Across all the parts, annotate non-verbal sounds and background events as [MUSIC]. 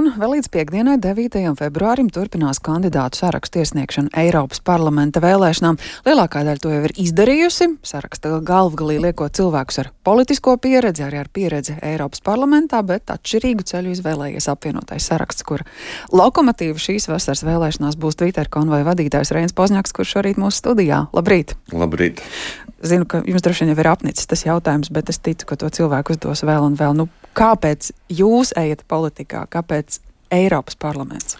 Un vēl līdz piekdienai, 9. februārim, turpinās kandidātu sarakstu iesniegšanu Eiropas parlamenta vēlēšanām. Lielākā daļa to jau ir izdarījusi. Saraksta galvgalī liekot cilvēkus ar politisko pieredzi, arī ar pieredzi Eiropas parlamentā, bet atšķirīgu ceļu izvēlējies apvienotais saraksts, kur lokomotīva šīs vasaras vēlēšanās būs Twitter konvoja vadītājs Reins Pozņaks, kurš šorīt mūsu studijā. Labrīt! Labrīt! Zinu, ka jums droši vien jau ir apnicis tas jautājums, bet es ticu, ka to cilvēku uzdos vēl un vēl. Nu, kāpēc jūs ejat politikā, kāpēc Eiropas parlaments?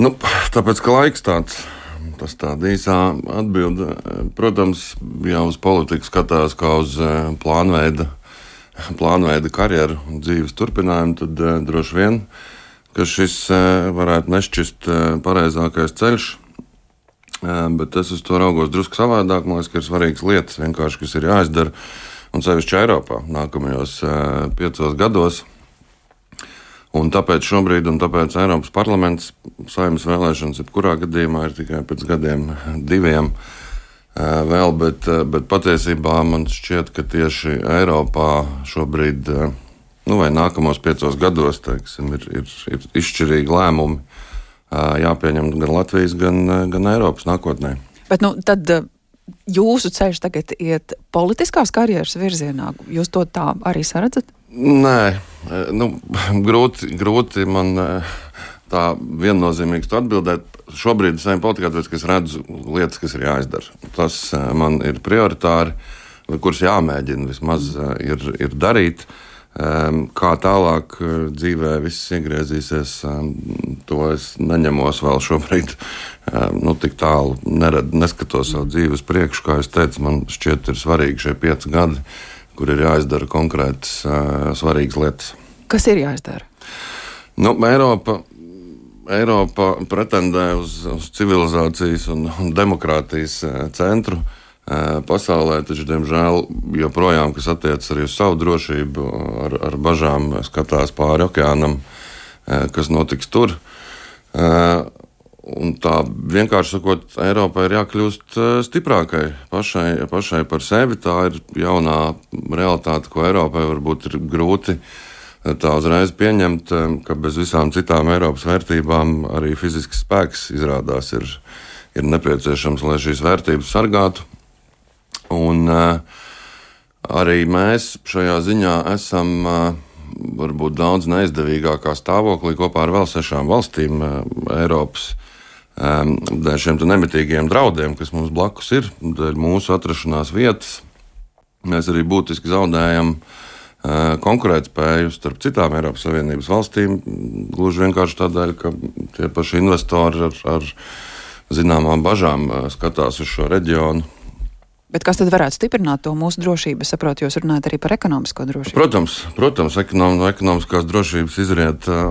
Nu, tāpēc, ka laiks tāds. Tas tāda īsā atbilde. Protams, jau uz politiku skatās kā uz eh, plānveida, plānveida karjeru un dzīves turpinājumu, tad eh, droši vien šis eh, varētu nešķist pareizākais ceļš. Bet es uz to raugos drusku savādāk. Man liekas, ka ir svarīgas lietas, kas ir jāizdara un sevišķi Eiropā nākamajos piecos gados. Un tāpēc šobrīd, un tāpēc Eiropas parlaments saimnes vēlēšanas, jebkurā gadījumā, ir tikai pēc gadiem, [LAUGHS] diviem vēl, bet, bet patiesībā man šķiet, ka tieši Eiropā šobrīd, nu, vai nākamos piecos gados, teiksim, ir, ir, ir izšķirīgi lēmumi jāpieņem gan Latvijas, gan, gan Eiropas nākotnē. Bet, nu, tad jūsu ceļš tagad iet politiskās karjeras virzienā. Jūs to tā arī saredzat? Nē, nu, [LAUGHS] grūti, grūti man tā viennozīmīgi atbildēt. Šobrīd es eju politikā, tāpēc, es redzu lietas, kas ir jāizdara. Tas man ir prioritāri, kuras jāmēģina vismaz ir, ir darīt. Uh, Kā tālāk eh, dzīvē viss iegriezīsies, to es neņemos vēl šobrīd. Nu, tik tālu nerad, neskatos savu dzīvi uz priekšu. Kā jau teicu, man šķiet, ir svarīgi šie pieci gadi, kur ir jāizdara konkrētas svarīgas lietas. Kas ir jāizdara? Nu, Eiropa, Eiropa pretendē uz, uz civilizācijas un, un demokrātijas centru. Pasaulē, taču, diemžēl, joprojām, kas attiecas arī uz savu drošību, ar, ar bažām skatās pāri okeānam, kas notiks tur. Un tā vienkārši sakot, Eiropai ir jākļūst stiprākai pašai, pašai par sevi. Tā ir jaunā realitāte, ko Eiropai varbūt ir grūti tā uzreiz pieņemt, ka bez visām citām Eiropas vērtībām arī fizisks spēks izrādās ir, ir nepieciešams, lai šīs vērtības sargātu. Un, uh, arī mēs šajā ziņā esam uh, varbūt daudz neizdevīgākā stāvoklī kopā ar vēl sešām valstīm uh, Eiropas. Dēļ šiem nemitīgiem draudiem, kas mums blakus ir, dēļ mūsu atrašanās vietas, mēs arī būtiski zaudējam konkurētspēju starp citām Eiropas Savienības valstīm. Gluži vienkārši tādēļ, ka tie paši investori ar, ar zināmām bažām skatās uz šo reģionu Bet kas tad varētu stiprināt to mūsu drošību? Es saprotu, jūs runājat arī par ekonomisko drošību. Protams, protams ekonom, no ekonomiskās drošības izriet uh,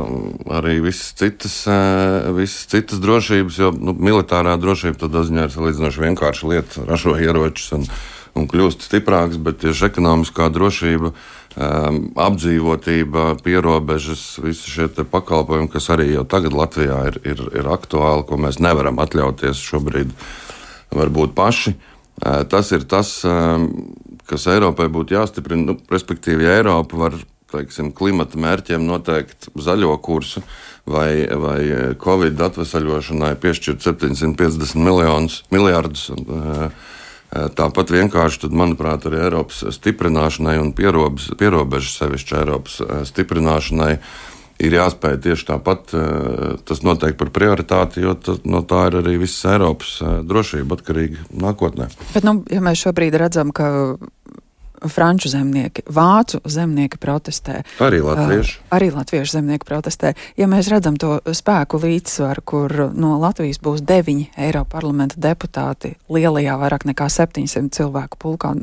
arī visas citas, uh, visas citas drošības, jo nu, militārā drošība tādā ziņā ir salīdzinoši vienkārša lieta, ražo ieročus un, un kļūst stiprāks, bet tieši ekonomiskā drošība. Um, apdzīvotība, pierobežas, visi šie pakalpojumi, kas arī jau tagad Latvijā ir, ir, ir aktuāli, ko mēs nevaram atļauties šobrīd varbūt paši. Uh, Tas ir tas, kas Eiropai būtu jāstiprina. Nu, respektīvi, ja Eiropa var teiksim, klimata mērķiem noteikt zaļo kursu vai, vai Covid atvesaļošanai piešķirt 750 miljonus, miljardus. Tāpat vienkārši, tad, manuprāt, arī Eiropas stiprināšanai un pierobežu sevišķi Eiropas stiprināšanai ir jāspēj tieši tāpat eh, tas noteikti par prioritāti, jo tas, no tā ir arī visas Eiropas eh, drošība atkarīga nākotnē. Bet, nu, ja mēs šobrīd redzam, ka franču zemnieki, vācu zemnieki protestē. Arī latvieši. Uh, arī latviešu zemnieki protestē. Ja mēs redzam to spēku līdzsvaru, kur no Latvijas būs deviņi Eiropas parlamenta deputāti lielajā vairāk nekā 700 cilvēku pulkā,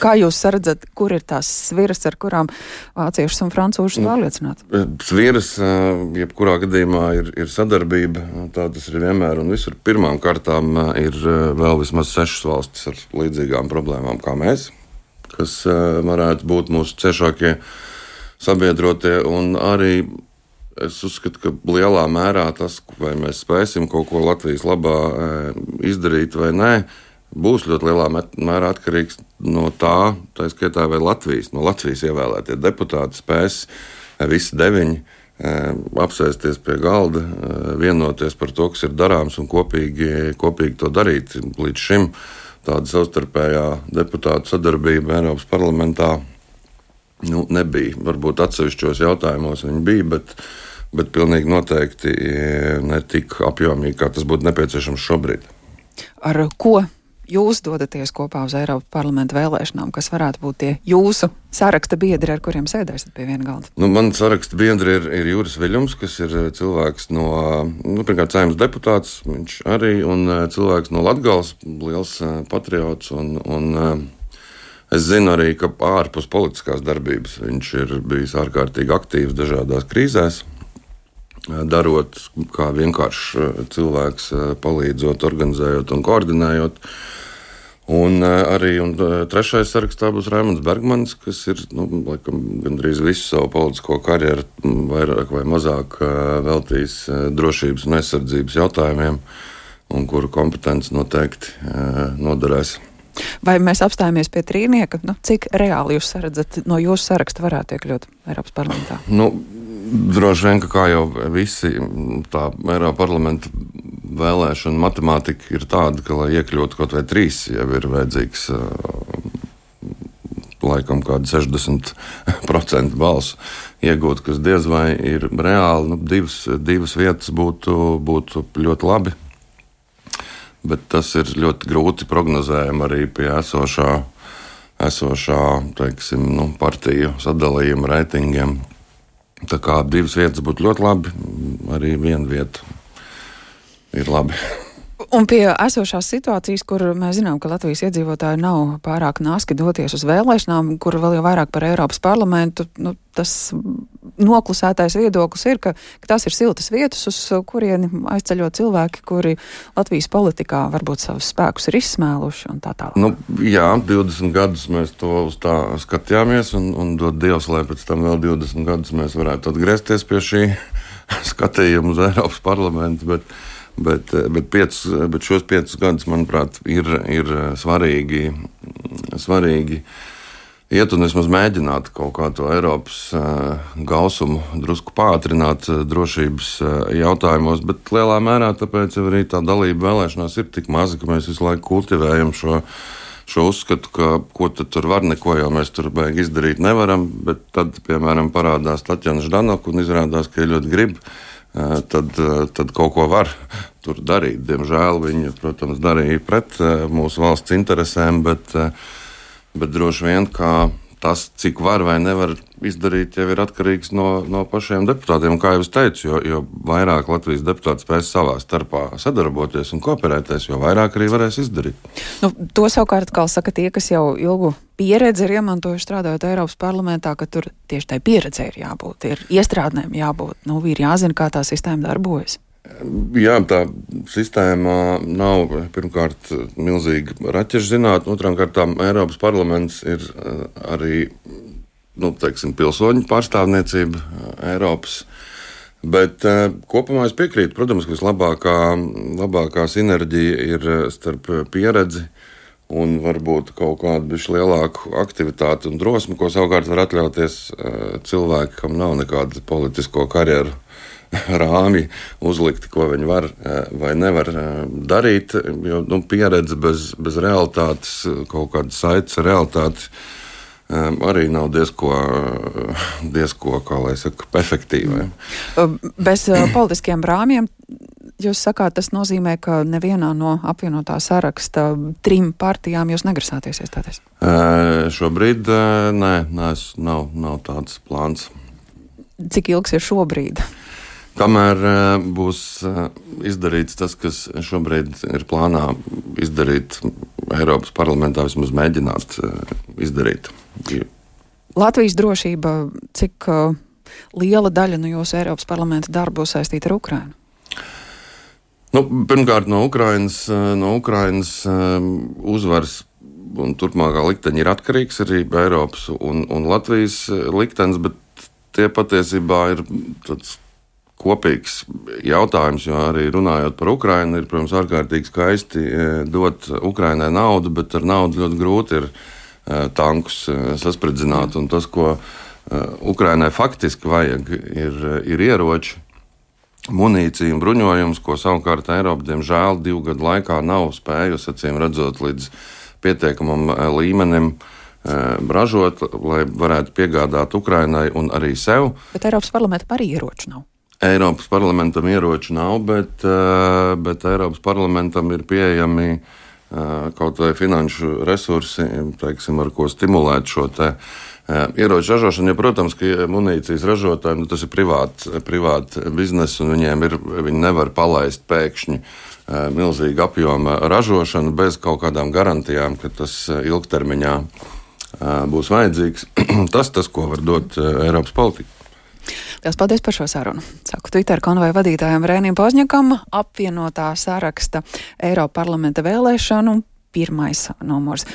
Kā jūs redzat, kur ir tās sviras, ar kurām vāciešus un francūžus pārliecināt? Nu, sviras, jebkurā gadījumā, ir, ir sadarbība. Tā tas ir vienmēr un visur. Pirmām kārtām ir vēl vismaz sešas valstis ar līdzīgām problēmām kā mēs, kas varētu būt mūsu ciešākie sabiedrotie. Un arī es uzskatu, ka lielā mērā tas, vai mēs spēsim kaut ko Latvijas labā izdarīt vai nē, būs ļoti lielā mērā atkarīgs no tā, tā skaitā, vai Latvijas, no Latvijas ievēlētie deputāti spēs eh, visi deviņi apsēsties pie galda, vienoties par to, kas ir darāms un kopīgi, kopīgi to darīt. Līdz šim tāda savstarpējā deputātu sadarbība Eiropas parlamentā nu, nebija. Varbūt atsevišķos jautājumos viņi bija, bet, bet pilnīgi noteikti ne tik apjomīgi, kā tas būtu nepieciešams šobrīd. Ar ko jūs dodaties kopā uz Eiropas parlamenta vēlēšanām, kas varētu būt tie jūsu saraksta biedri, ar kuriem sēdēsiet pie viena galda? Nu, man saraksta biedri ir, ir Juris Viļņums, kas ir eh, cilvēks no, nu, pirmkārt, saimnes deputāts, viņš arī, un eh, cilvēks no Latgales, liels eh, patriots. Un, un, Es zinu arī, ka ārpus politiskās darbības viņš ir bijis ārkārtīgi aktīvs dažādās krīzēs darot kā vienkāršs cilvēks, palīdzot, organizējot un koordinējot Un eh, arī un eh, trešais sarakstā būs Raimons Bergmans, kas ir nu, laikam, gandrīz visu savu politisko karjeru vairāk vai mazāk eh, veltījis drošības un aizsardzības jautājumiem, un kuru kompetence noteikti noderēs. Vai mēs apstājamies pie trīnieka? Nu, cik reāli jūs redzat, no jūsu saraksta varētu iekļūt Eiropas parlamentā? Nu, droši vien, ka kā jau visi tā Eiropas parlamenta vēlēšana matemātika ir tāda, ka, lai iekļūtu kaut vai trīs, jau ir vajadzīgs laikam kāda 60% balsu iegūt, kas diez vai ir reāli. Nu, divas, divas vietas būtu, būtu ļoti labi. Bet tas ir ļoti grūti prognozējami arī pie esošā, esošā teiksim, nu, partiju sadalījuma reitingiem. Tā kā divas vietas būtu ļoti labi, arī viena vieta ir labi. Un pie esošās situācijas, kur mēs zinām, ka Latvijas iedzīvotāji nav pārāk nāski doties uz vēlēšanām, kur vēl jau vairāk par Eiropas parlamentu, nu, tas noklusētais viedoklis ir, ka, ka tās ir siltas vietas, uz kurieni aizceļot cilvēki, kuri Latvijas politikā varbūt savus spēkus ir izsmēluši un tā tālāk. Nu, jā, 20 gadus mēs to uz tā skatījāmies, un, un dod Dievs, lai pēc tam vēl 20 gadus mēs varētu atgriezties pie šī [LAUGHS] skatījuma uz Eiropas parlamentu. Bet, Bet, bet, piec, bet šos piecus gadus, manuprāt, ir, ir svarīgi, svarīgi iet un vismaz mēģināt kaut kā to Eiropas uh, gausumu drusku pātrināt drošības jautājumos, bet lielā mērā tāpēc arī tā dalība vēlēšanās ir tik maza, ka mēs visu laiku kultivējam šo. Šo uzskatu, ka ko tur var, neko jau mēs tur beigās izdarīt nevaram, bet tad, piemēram, parādās Tatjana Ždanoka un izrādās, ka viņa ļoti grib tad, tad kaut ko var tur darīt. Diemžēl viņi, protams, darīja pret mūsu valsts interesēm, bet, bet droši vien tas, cik var vai nevar izdarīt, jau ir atkarīgs no, no pašiem deputātiem. Kā jau es teicu, jo, jo vairāk Latvijas deputāti spēs savā starpā sadarboties un kooperēties, jo vairāk arī varēs izdarīt. Nu, to savukārt, kā saka tie, kas jau ilgu pieredzi ir iemantojuši strādājot Eiropas parlamentā, ka tur tieši tai pieredzē ir jābūt, ir iestrādnēm jābūt, nu, ir jāzina, kā tā sistēma darbojas. Jā, tā sistēma nav pirmkārt milzīga raķešu zinātne, otrām kārtām Eiropas parlaments ir eh, arī nu, teiksim, pilsoņu pārstāvniecība eh, Eiropas. Bet uh, kopumā es piekrītu, protams, ka vislabākā labākā sinerģija ir starp pieredzi un varbūt kaut kādu lielāku aktivitāti un drosmi, ko savukārt var atļauties cilvēki, kam nav nekāda politisko karjeru rāmji uzlikti, ko viņi var eh, vai nevar eh, darīt. Jo nu, pieredze bez, bez realitātes, kaut kāda saites ar realitāti. Eh, arī nav diezko, diezko kā lai saka, efektīva. Bez politiskiem rāmjiem Jūs sakāt, tas nozīmē, ka nevienā no apvienotā saraksta trim partijām jūs negrasāties iestāties? E, šobrīd nē, nē, nav, nav tāds plāns. Cik ilgs ir šobrīd? Kamēr uh, būs uh, izdarīts tas, kas šobrīd ir plānā izdarīt Eiropas parlamentā, vismaz mēģināt uh, izdarīt. Latvijas drošība, cik liela daļa no jūsu Eiropas parlamenta darba būs saistīta ar Ukrajinu? Nu, pirmkārt, no Ukrainas, no Ukrainas uzvaras un turpmākā likteņa ir atkarīgs arī Eiropas un, un Latvijas liktenis, bet tie patiesībā ir tāds kopīgs jautājums, jo arī runājot par Ukrajinu, ir, protams, ārkārtīgi skaisti e, dot Ukrainai naudu, bet ar naudu ļoti grūti ir e, tankus e, saspridzināt. Un tas, ko Ukrainai faktiski vajag ir, ir ieroči, munīcija un bruņojums, ko savukārt Eiropa, diemžēl, divu gadu laikā nav spējusi, acīm redzot, līdz pietiekamam līmenim ražot, lai varētu piegādāt Ukrainai un arī sev. Bet Eiropas parlamentam arī ieroču nav. Eiropas parlamentam ieroču nav, bet, bet Eiropas parlamentam ir pieejami kaut vai finanšu resursi, teiksim, ar ko stimulēt šo te ieroču ražošanu. Ja, protams, ka munīcijas ražotājiem nu, tas ir privāts privāt bizness, un viņiem ir, viņi nevar palaist pēkšņi milzīgu apjomu ražošanu bez kaut kādām garantijām, ka tas ilgtermiņā būs vajadzīgs. [CLEARS THROAT] tas, tas, ko var dot Eiropas politika. Lielas paldies par šo sarunu. Saku Twitter konvoja vadītājam Rēniem Pozņakam apvienotā saraksta Eiropa parlamenta vēlēšanu pirmais numurs.